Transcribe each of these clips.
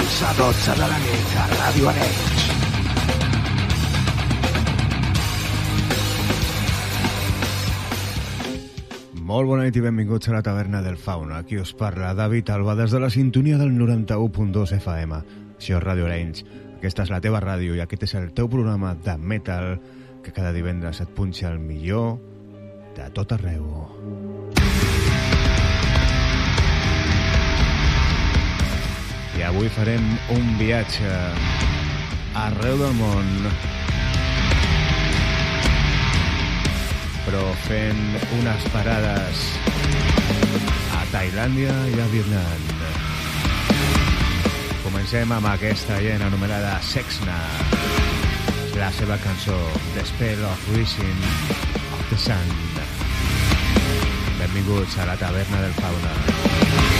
11 a 12 de la nit a Ràdio Arenys. Molt bona nit i benvinguts a la taverna del Fauna. Aquí us parla David Alba des de la sintonia del 91.2 FM. Això és Ràdio Arenys. Aquesta és la teva ràdio i aquest és el teu programa de metal que cada divendres et punxa el millor de tot arreu. I avui farem un viatge arreu del món però fent unes parades a Tailàndia i a Vietnam. Comencem amb aquesta gent anomenada Sexna, la seva cançó The Spell of Rising of the Sun. Benvinguts a la taverna del Fauna. Benvinguts.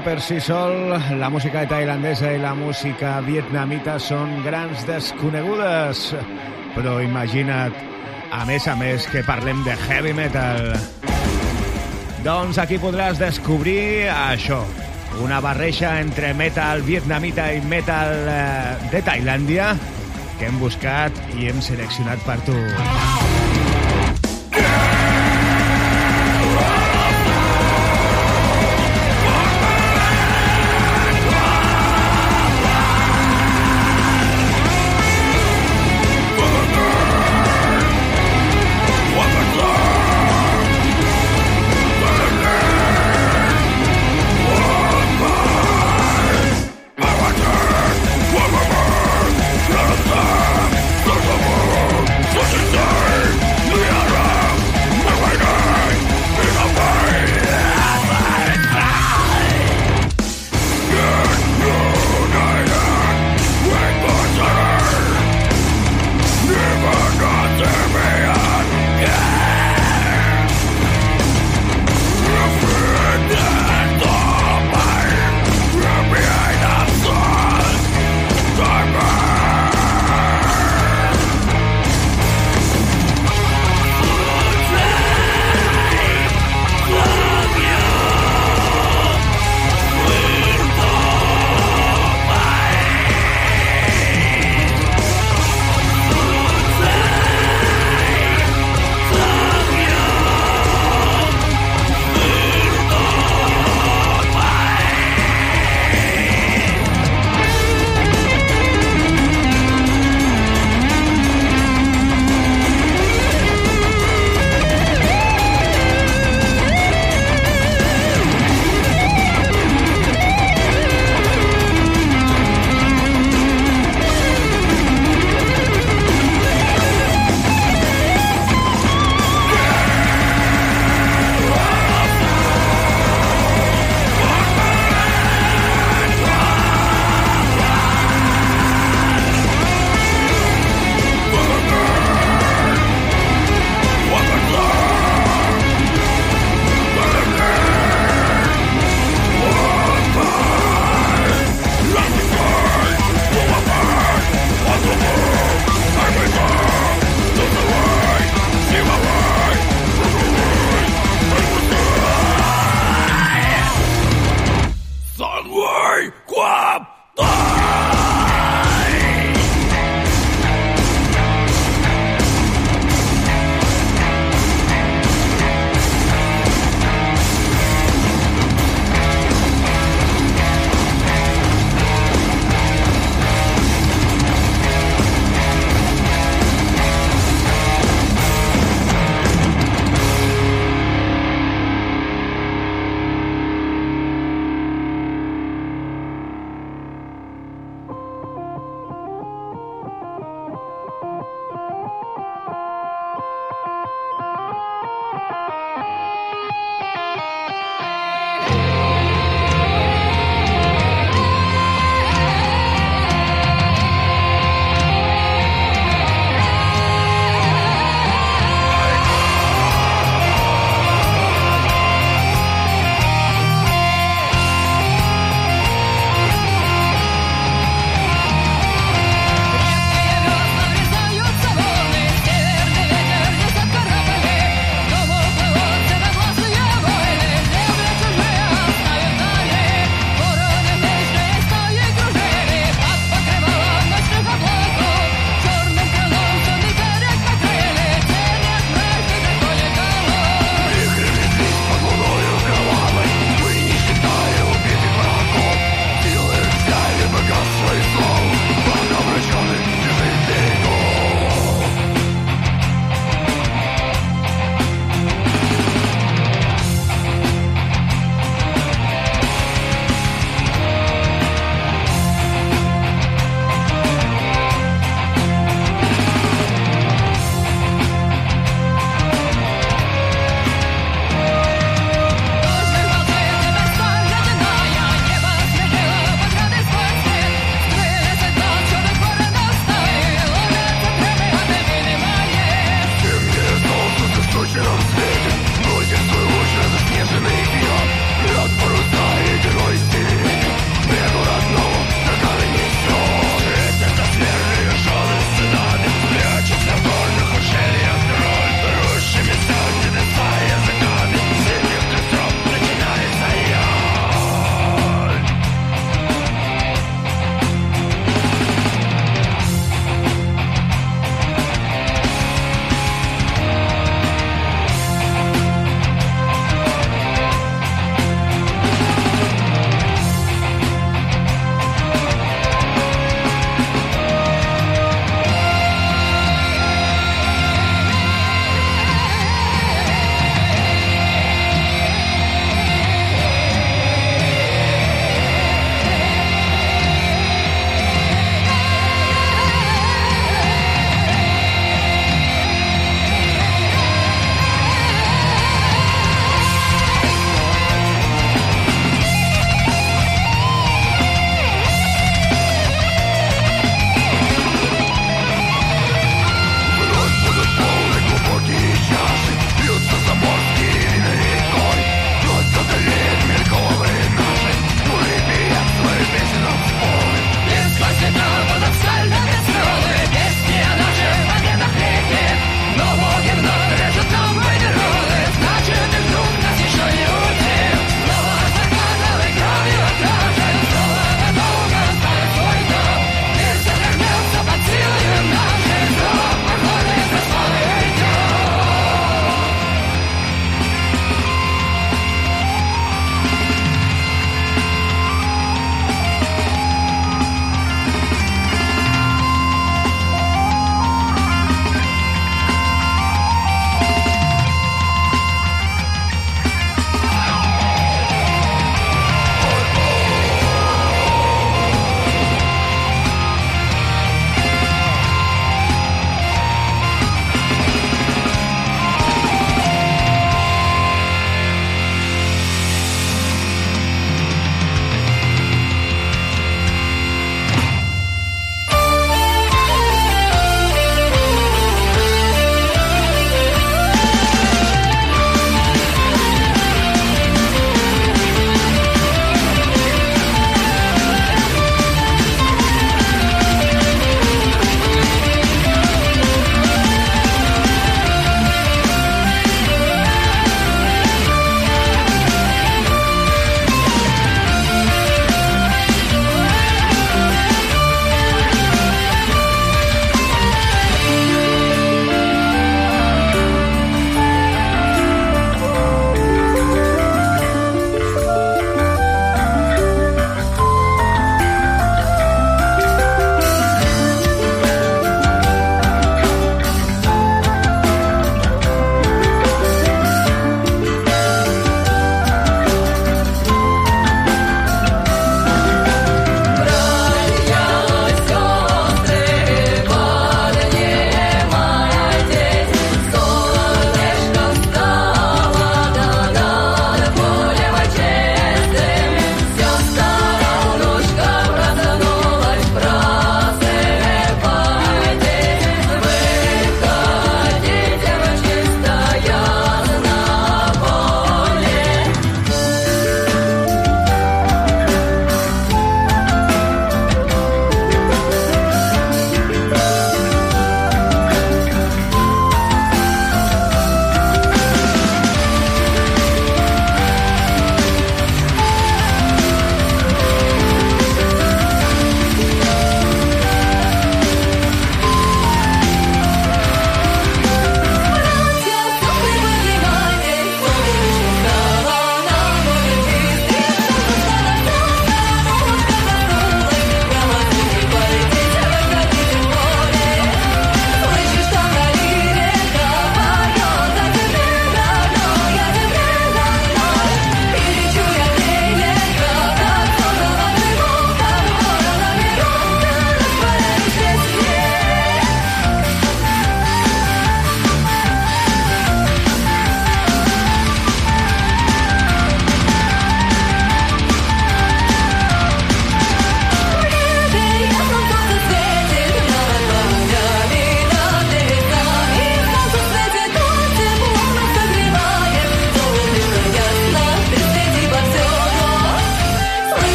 Per si sol, la música tailandesa i la música vietnamita són grans desconegudes. Però imagina't, a més a més, que parlem de heavy metal. Doncs aquí podràs descobrir això, una barreja entre metal vietnamita i metal eh, de Tailàndia que hem buscat i hem seleccionat per tu. Fucking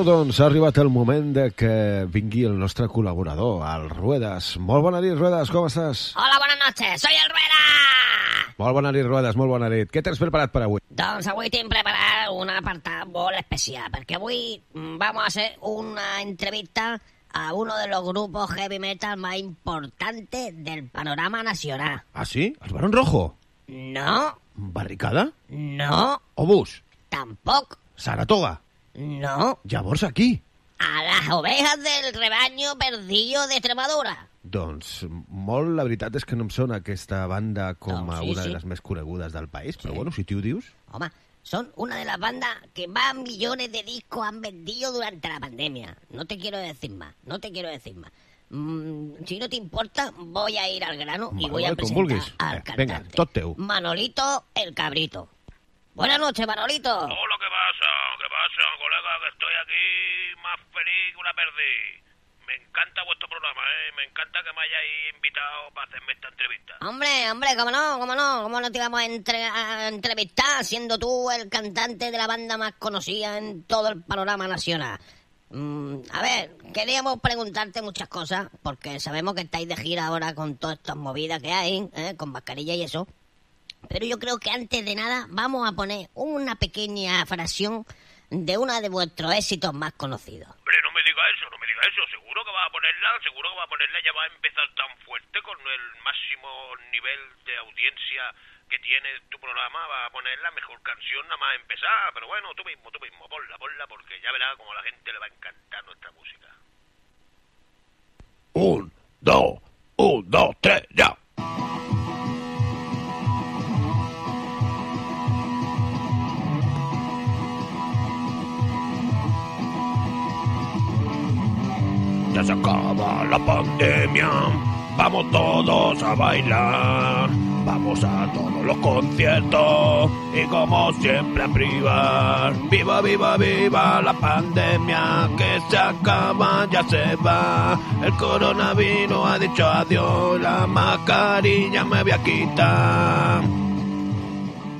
Bueno, doncs ha arribat el moment de que vingui el nostre col·laborador, el Ruedas. Molt bona nit, Ruedas, com estàs? Hola, buenas noches, soy el Rueda. Molt bona nit, Ruedas, molt bona nit. Què tens preparat per avui? Doncs avui tinc preparat un apartat molt especial, perquè avui mm, vamos a hacer una entrevista a uno de los grupos heavy metal más importantes del panorama nacional. Ah, sí? El Barón Rojo? No, Barricada? no, Obús? tampoc, Saratoga? No. Llavors aquí? A las ovejas del rebaño perdido de Extremadura. Doncs molt la veritat és que no em sona aquesta banda com No, a sí, una sí. de les més conegudes del país, però Sí. bueno, si tu ho dius... Home, son una de las bandas que más millones de discos han vendido durante la pandemia. No te quiero decir más, no te quiero decir más. Mm, si no te importa, voy a ir al grano y Vale, voy a presentar vulguis. al Eh, cantante. venga, tot teu. Manolito el Cabrito. Buenas noches, Manolito. Hola, ¿qué pasa? ¿Qué pasa, colega? Que estoy aquí más perdí. Me encanta vuestro programa, ¿eh? Me encanta que me hayáis invitado para hacerme esta entrevista. Hombre, hombre, cómo no, cómo no, cómo no te íbamos a, entre- a entrevistar siendo tú el cantante de la banda más conocida en todo el panorama nacional. Mm, a ver, queríamos preguntarte muchas cosas, porque sabemos que estáis de gira ahora con todas estas movidas que hay, ¿eh? con mascarilla y eso. Pero yo creo que antes de nada vamos a poner una pequeña fracción de uno de vuestros éxitos más conocidos. Eso, no me diga eso. Seguro que va a ponerla, seguro que va a ponerla, ya va a empezar tan fuerte con el máximo nivel de audiencia que tiene tu programa, va a poner la mejor canción nada más empezar. Pero bueno, tú mismo, tú mismo, ponla, ponla, porque ya verás como a la gente le va a encantar nuestra música. Un, dos, un, dos, tres, ya. Se acaba la pandemia, vamos todos a bailar, vamos a todos los conciertos y como siempre a privar. Viva, viva, viva la pandemia que se acaba, ya se va. El coronavirus ha dicho adiós, la mascarilla me voy a quitar.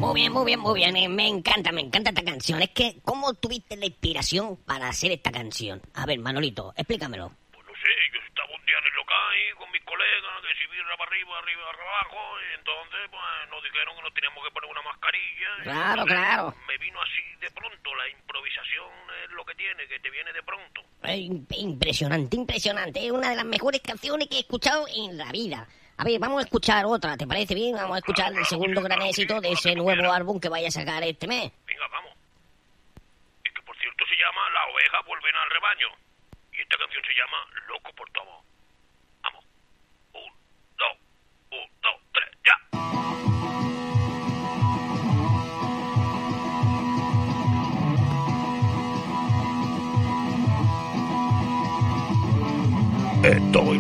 Muy bien, muy bien, muy bien. eh, Me encanta, me encanta esta canción. Es que, ¿cómo tuviste la inspiración para hacer esta canción? A ver, Manolito, explícamelo. Pues no sé, yo estaba un día en el local ahí con mis colegas, que si birra para arriba, arriba abajo, y entonces pues nos dijeron que nos teníamos que poner una mascarilla. Claro, claro. Me vino así de pronto, la improvisación es lo que tiene, que te viene de pronto. Im- impresionante, impresionante. Es una de las mejores canciones que he escuchado en la vida. A ver, vamos a escuchar otra, ¿te parece bien? Vamos a escuchar el segundo gran éxito de ese nuevo álbum que vaya a sacar este mes.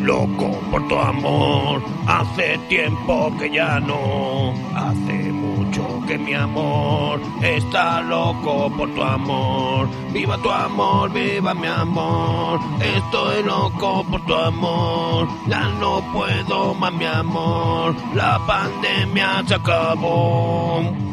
Loco por tu amor, hace tiempo que ya no, hace mucho que mi amor está loco por tu amor. Viva tu amor, viva mi amor, estoy loco por tu amor, ya no puedo más mi amor, la pandemia se acabó.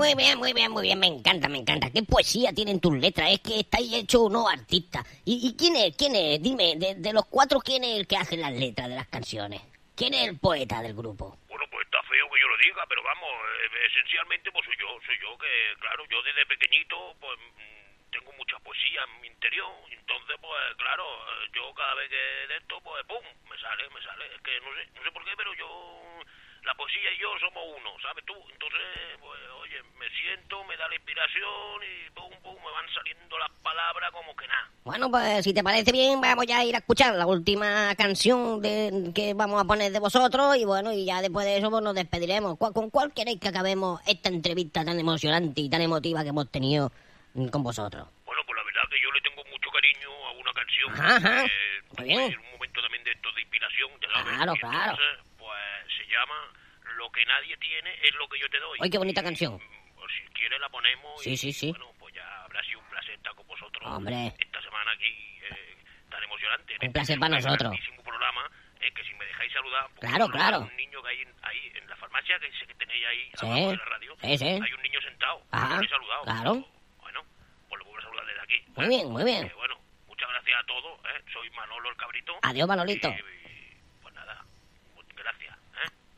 Muy bien, muy bien, muy bien, me encanta, me encanta. ¿Qué poesía tienen tus letras? Es que estáis hechos unos artistas. ¿Y, y quién es? ¿Quién es? Dime, de, de los cuatro, ¿quién es el que hace las letras de las canciones? ¿Quién es el poeta del grupo? Bueno, pues está feo que yo lo diga, pero vamos, eh, esencialmente pues soy yo, soy yo que, claro, yo desde pequeñito pues mm, tengo mucha poesía en mi interior, entonces pues claro, eh, yo cada vez que de esto pues pum, me sale, me sale, es que no sé, no sé por qué, pero yo, la poesía y yo somos uno, ¿sabes tú? Entonces, pues oye, me siento, me da la inspiración y pum, pum, me van saliendo las palabras como que nada. Bueno, pues si te parece bien, vamos ya a ir a escuchar la última canción de, que vamos a poner de vosotros y bueno, y ya después de eso pues, nos despediremos. ¿Cuál- ¿Con cuál queréis que acabemos esta entrevista tan emocionante y tan emotiva que hemos tenido con vosotros? Bueno, pues la verdad que yo le tengo mucho cariño a una canción. Ajá, ajá. que Muy tuve bien. un momento también de esto de inspiración, ya sabes. Claro, claro. Llama Lo que nadie tiene es lo que yo te doy. Ay, qué bonita canción. Mm, Pues si quieres la ponemos. Sí, y, sí, sí. Bueno, pues ya habrá sido un placer estar con vosotros. Hombre. Esta semana aquí eh, tan emocionante. Un placer para nosotros. grandísimo programa. eh, que si me dejáis saludar. pues, Claro, claro. a Un niño que hay en- ahí en la farmacia, que sé que tenéis ahí Sí, abajo de la radio. sí, sí. Hay un niño sentado. Ajá, No he saludado. claro. Bueno, pues lo vuelvo a saludar desde aquí. Muy bien, muy bien. Eh, bueno, muchas gracias a todos. ¿eh? Soy Manolo el Cabrito. Adiós, Manolito. Y, y, pues nada, mu- gracias.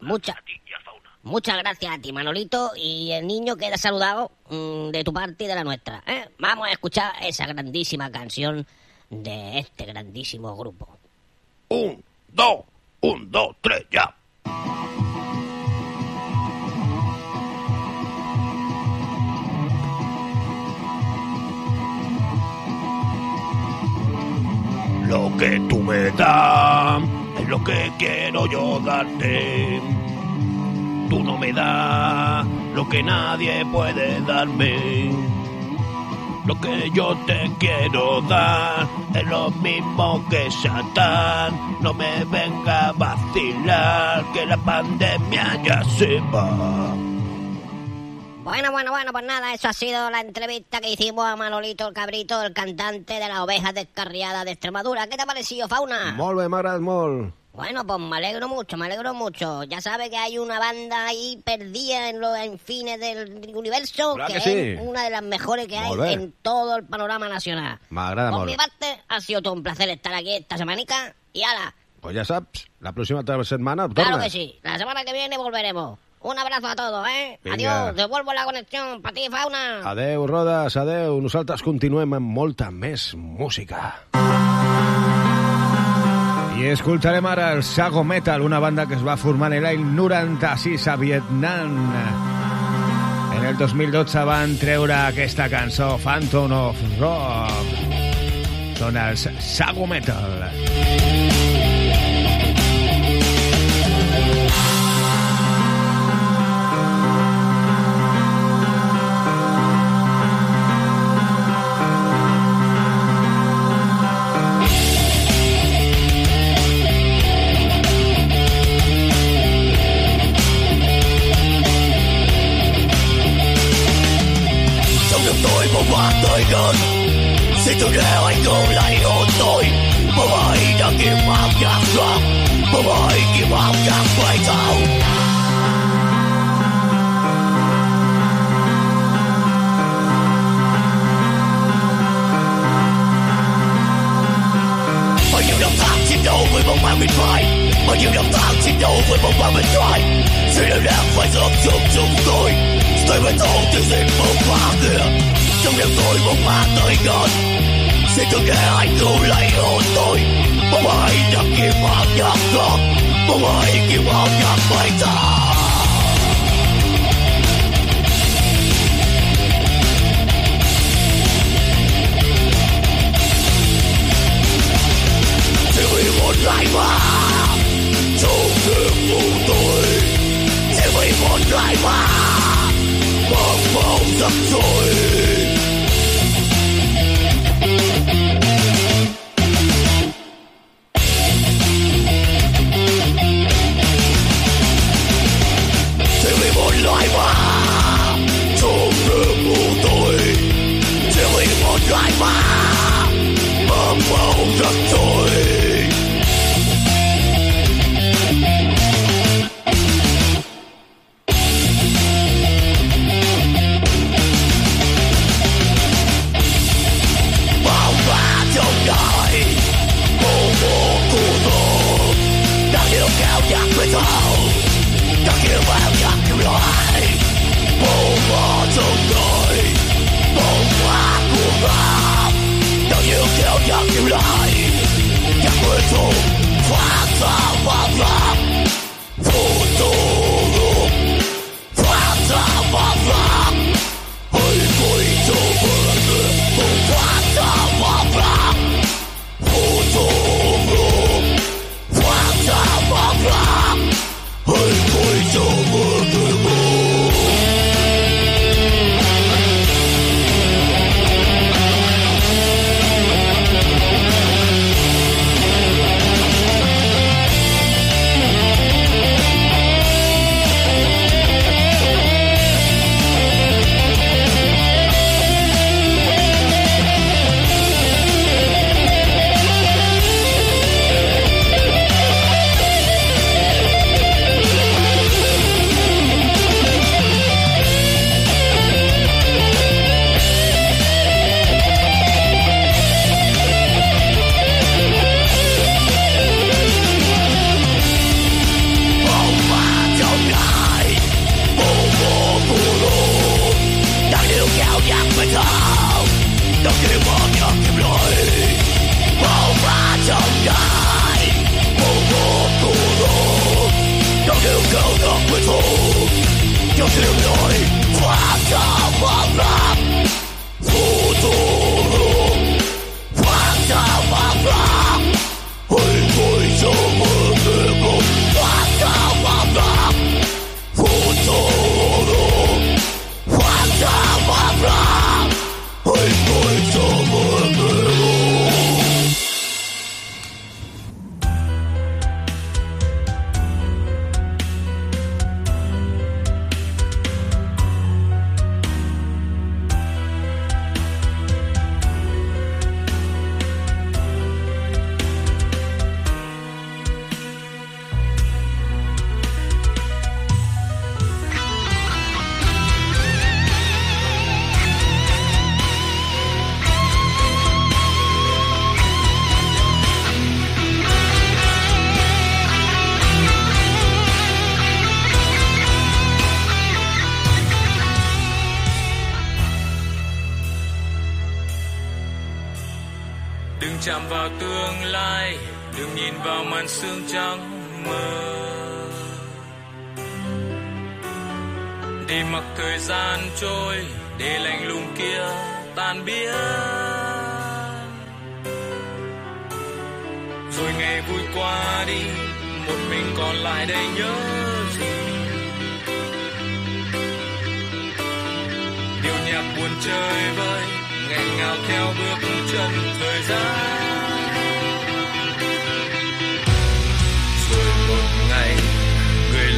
Mucha- A ti y a Fauna. Muchas gracias a ti, Manolito, y el niño queda saludado mm, de tu parte y de la nuestra. ¿eh? Vamos a escuchar esa grandísima canción de este grandísimo grupo. Un, dos, un, dos, tres, ya. Lo que tú me das lo que quiero yo darte. Tú no me das lo que nadie puede darme. Lo que yo te quiero dar es lo mismo que Satán. No me venga a vacilar que la pandemia ya se va. Bueno, bueno, bueno, pues nada, eso ha sido la entrevista que hicimos a Manolito el Cabrito, el cantante de las ovejas descarriadas de Extremadura. ¿Qué te ha parecido, Fauna? Molt bé, m'ha agradat molt. Bueno, pues me alegro mucho, me alegro mucho. Ya sabe que hay una banda ahí perdida en los infines del universo que, que es sí. una de las mejores que hay en todo el panorama nacional. M'agrada Por molt. mi parte, ha sido todo un placer estar aquí esta semanica. Y ala, Pues ja saps, la pròxima setmana claro torna. que sí, la semana que viene volveremos. Un abrazo a todos, ¿eh? Vinga. Adiós, devuelvo la conexión para ti, Fauna. Adeu, Rodes, adeu. Nosaltres continuem amb molta més música. I escoltarem ara el Sago Metal, una banda que es va formar en l'any 96 a Vietnam. En el 2012 van treure aquesta cançó, Phantom of Rock. Són els Sago Metal. Trong từ tôi để anh không lại hôn tôi Bố bãi đã kiếm áo nhạc rock Bố bãi kiếm áo nhạc quay thảo Bao nhiêu năm tháng chiến đấu với bóng ma bên phải Bao nhiêu năm tháng chiến đấu với bóng ma bên phải Sự đều lạc phải dốc chung chúng tôi. Tôi phải thấu tiêu diệt bóng ma kia. Trong đêm tối bóng ma tới gần. Xin đừng để anh cứu lấy hồn tôi. Bóng ai đã kiếm áo nhạc rock Bóng ai kiếm áo nhạc bay thả Chỉ vì một lại mà. Trong đêm vô tôi. Chỉ vì một lại mà. Bóng bóng giấc rồi.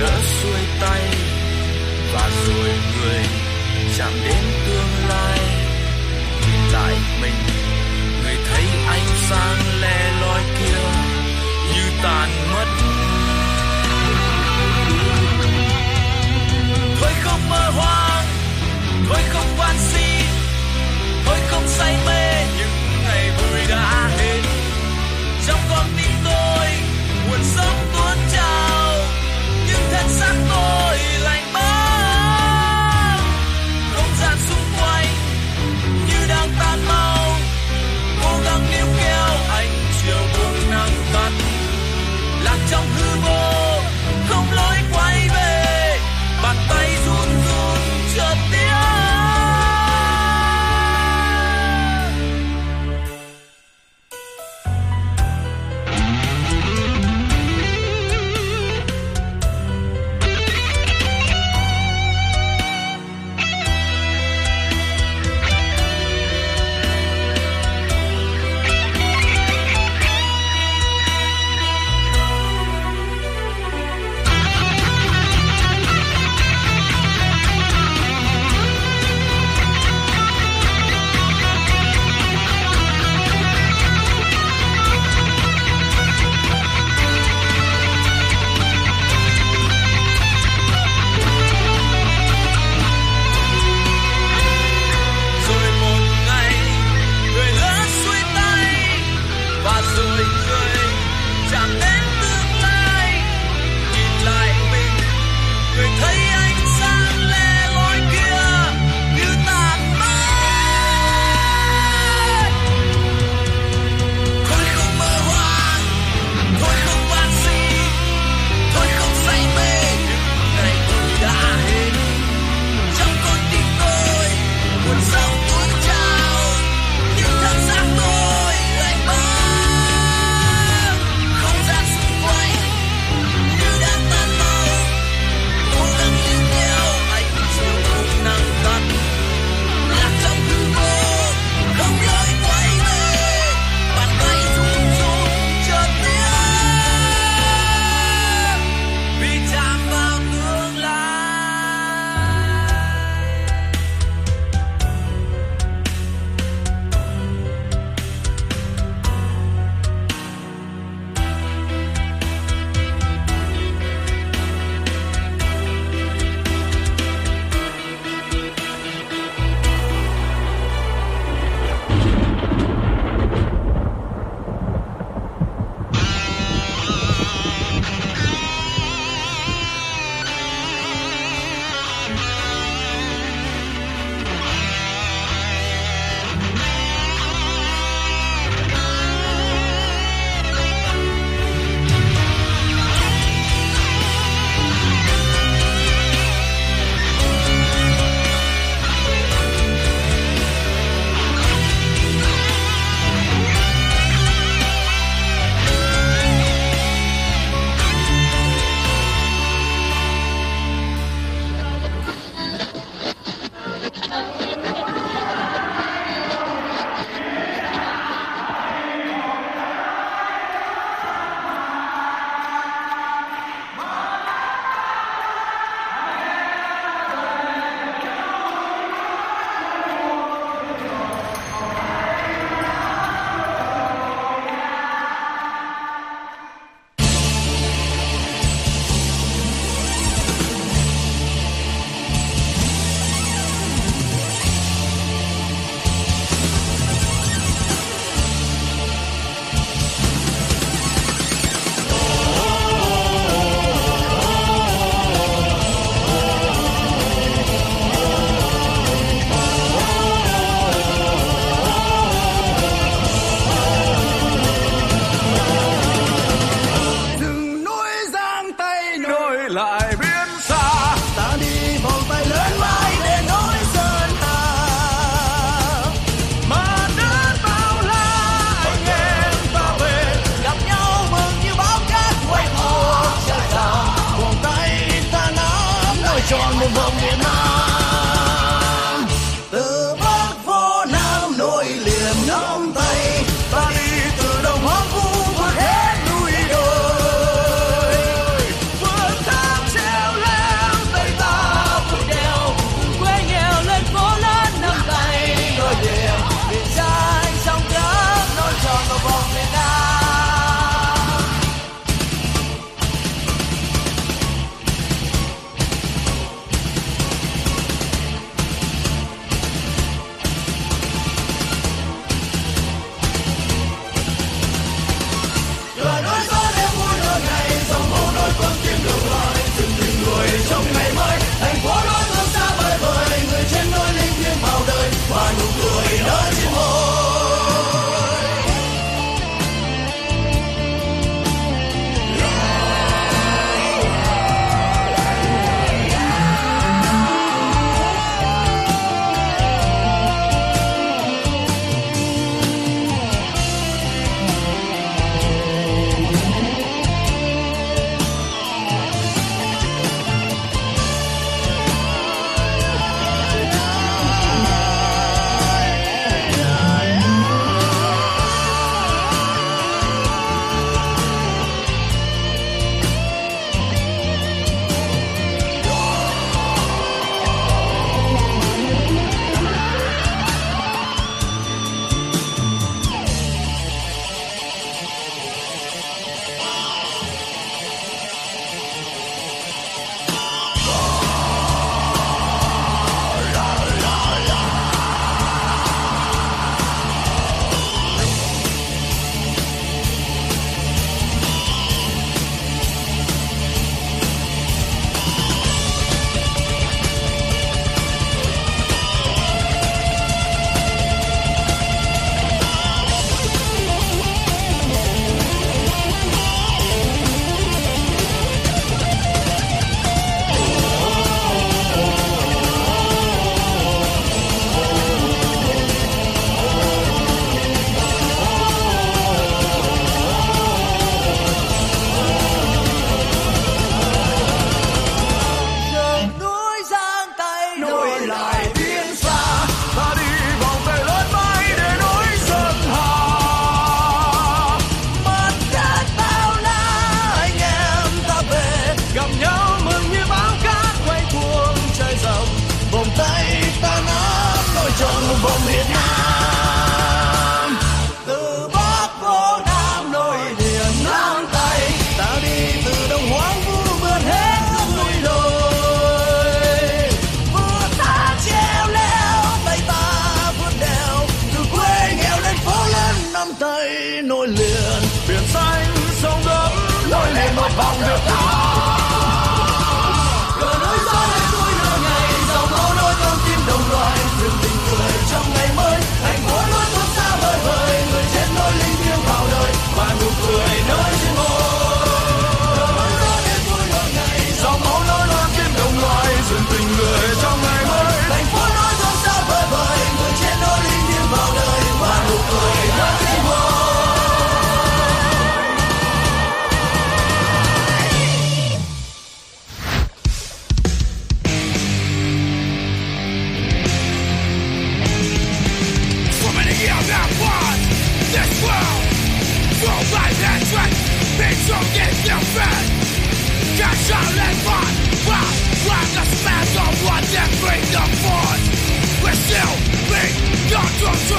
Đỡ xuôi tay và rồi người chạm đến tương lai. Nhìn lại mình, người thấy ánh sáng le lói kia như tàn mất. Thôi không mơ hoang, thôi không van xin, thôi không say mê những ngày vui đã hết. Trong con tim tôi nguồn sống tuôn trào. Pensa.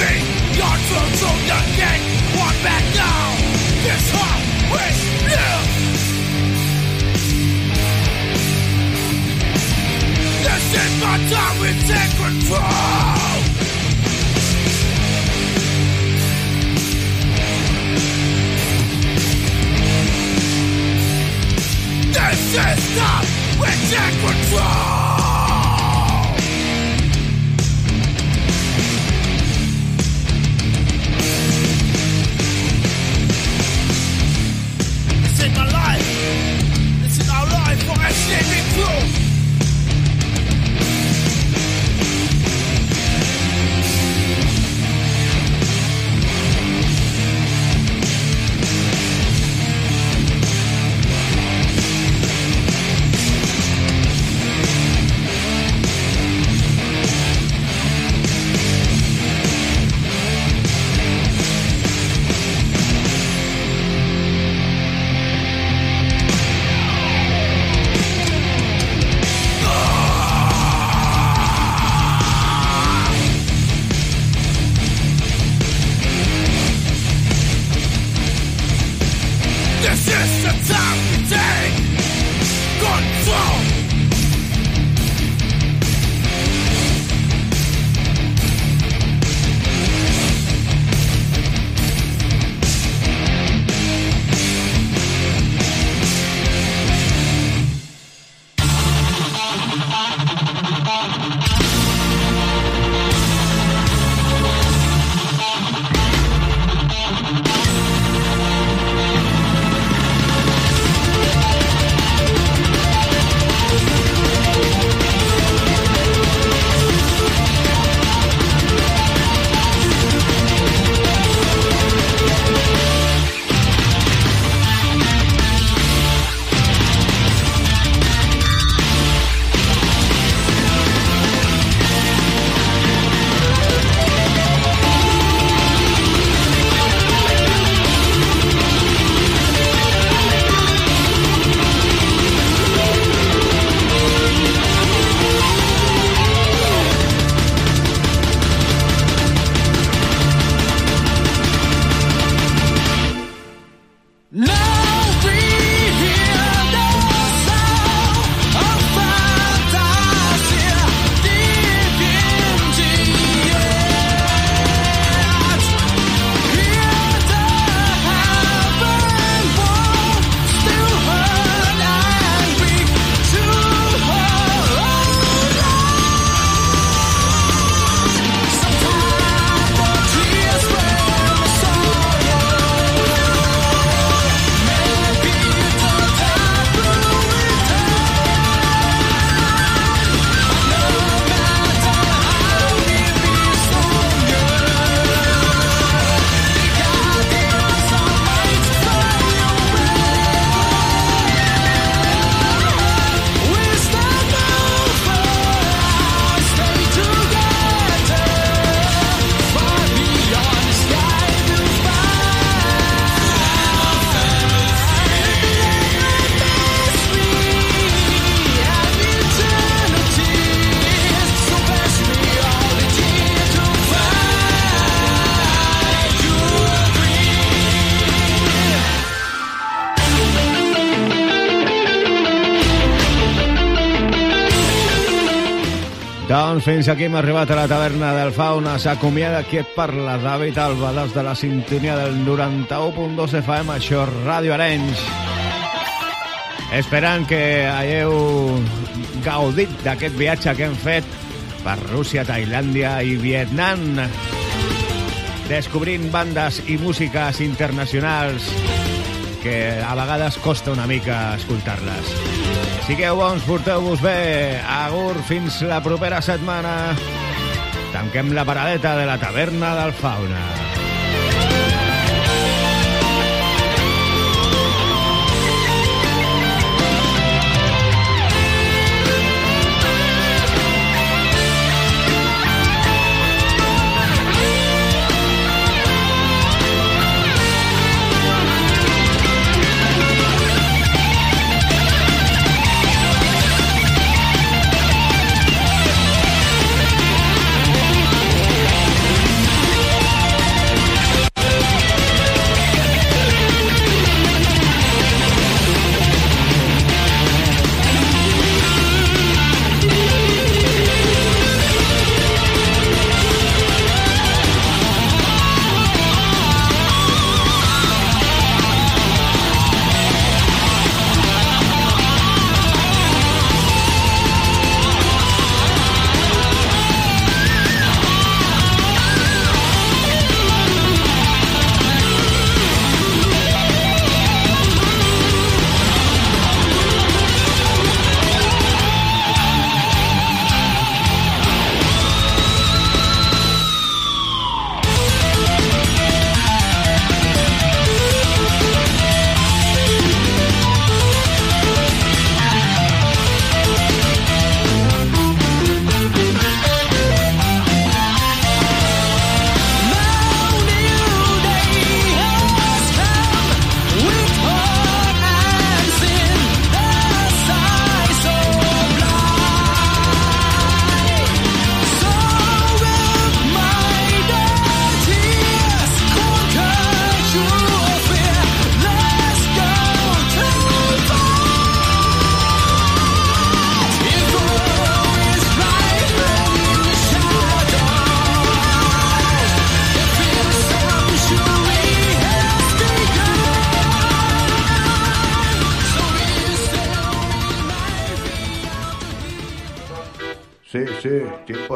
be your true to the gang. One back now. This how we live. This is my time. We take control. This is not we take control. Doncs fins aquí hem arribat a la taverna del Fauna. S'acomiada qui et parla, David Alba, des de la sintonia del 91.2 FM, això Ràdio Arenys. Esperant que hagueu gaudit d'aquest viatge que hem fet per Rússia, Tailàndia i Vietnam, descobrint bandes i músiques internacionals que a vegades costa una mica escoltar-les. Sigueu bons, porteu-vos bé. Agur, fins la propera setmana. Tanquem la paradeta de la taverna del Fauna.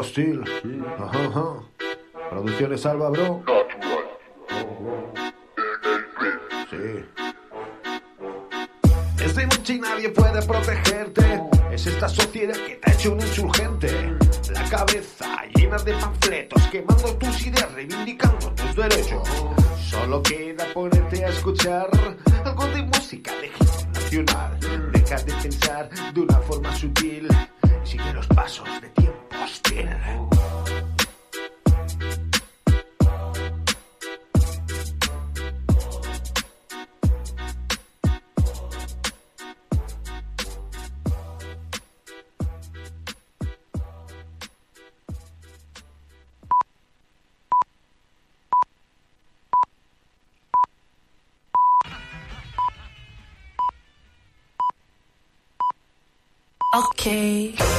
Hostil. Ajá, ajá. Producciones Alba, bro. Sí. Es de noche y nadie puede protegerte. Es esta sociedad que te ha hecho un insurgente. La cabeza llena de panfletos, quemando tus ideas, reivindicando tus derechos. Solo queda ponerte a escuchar algo de música de nacional. Deja de pensar de Okay.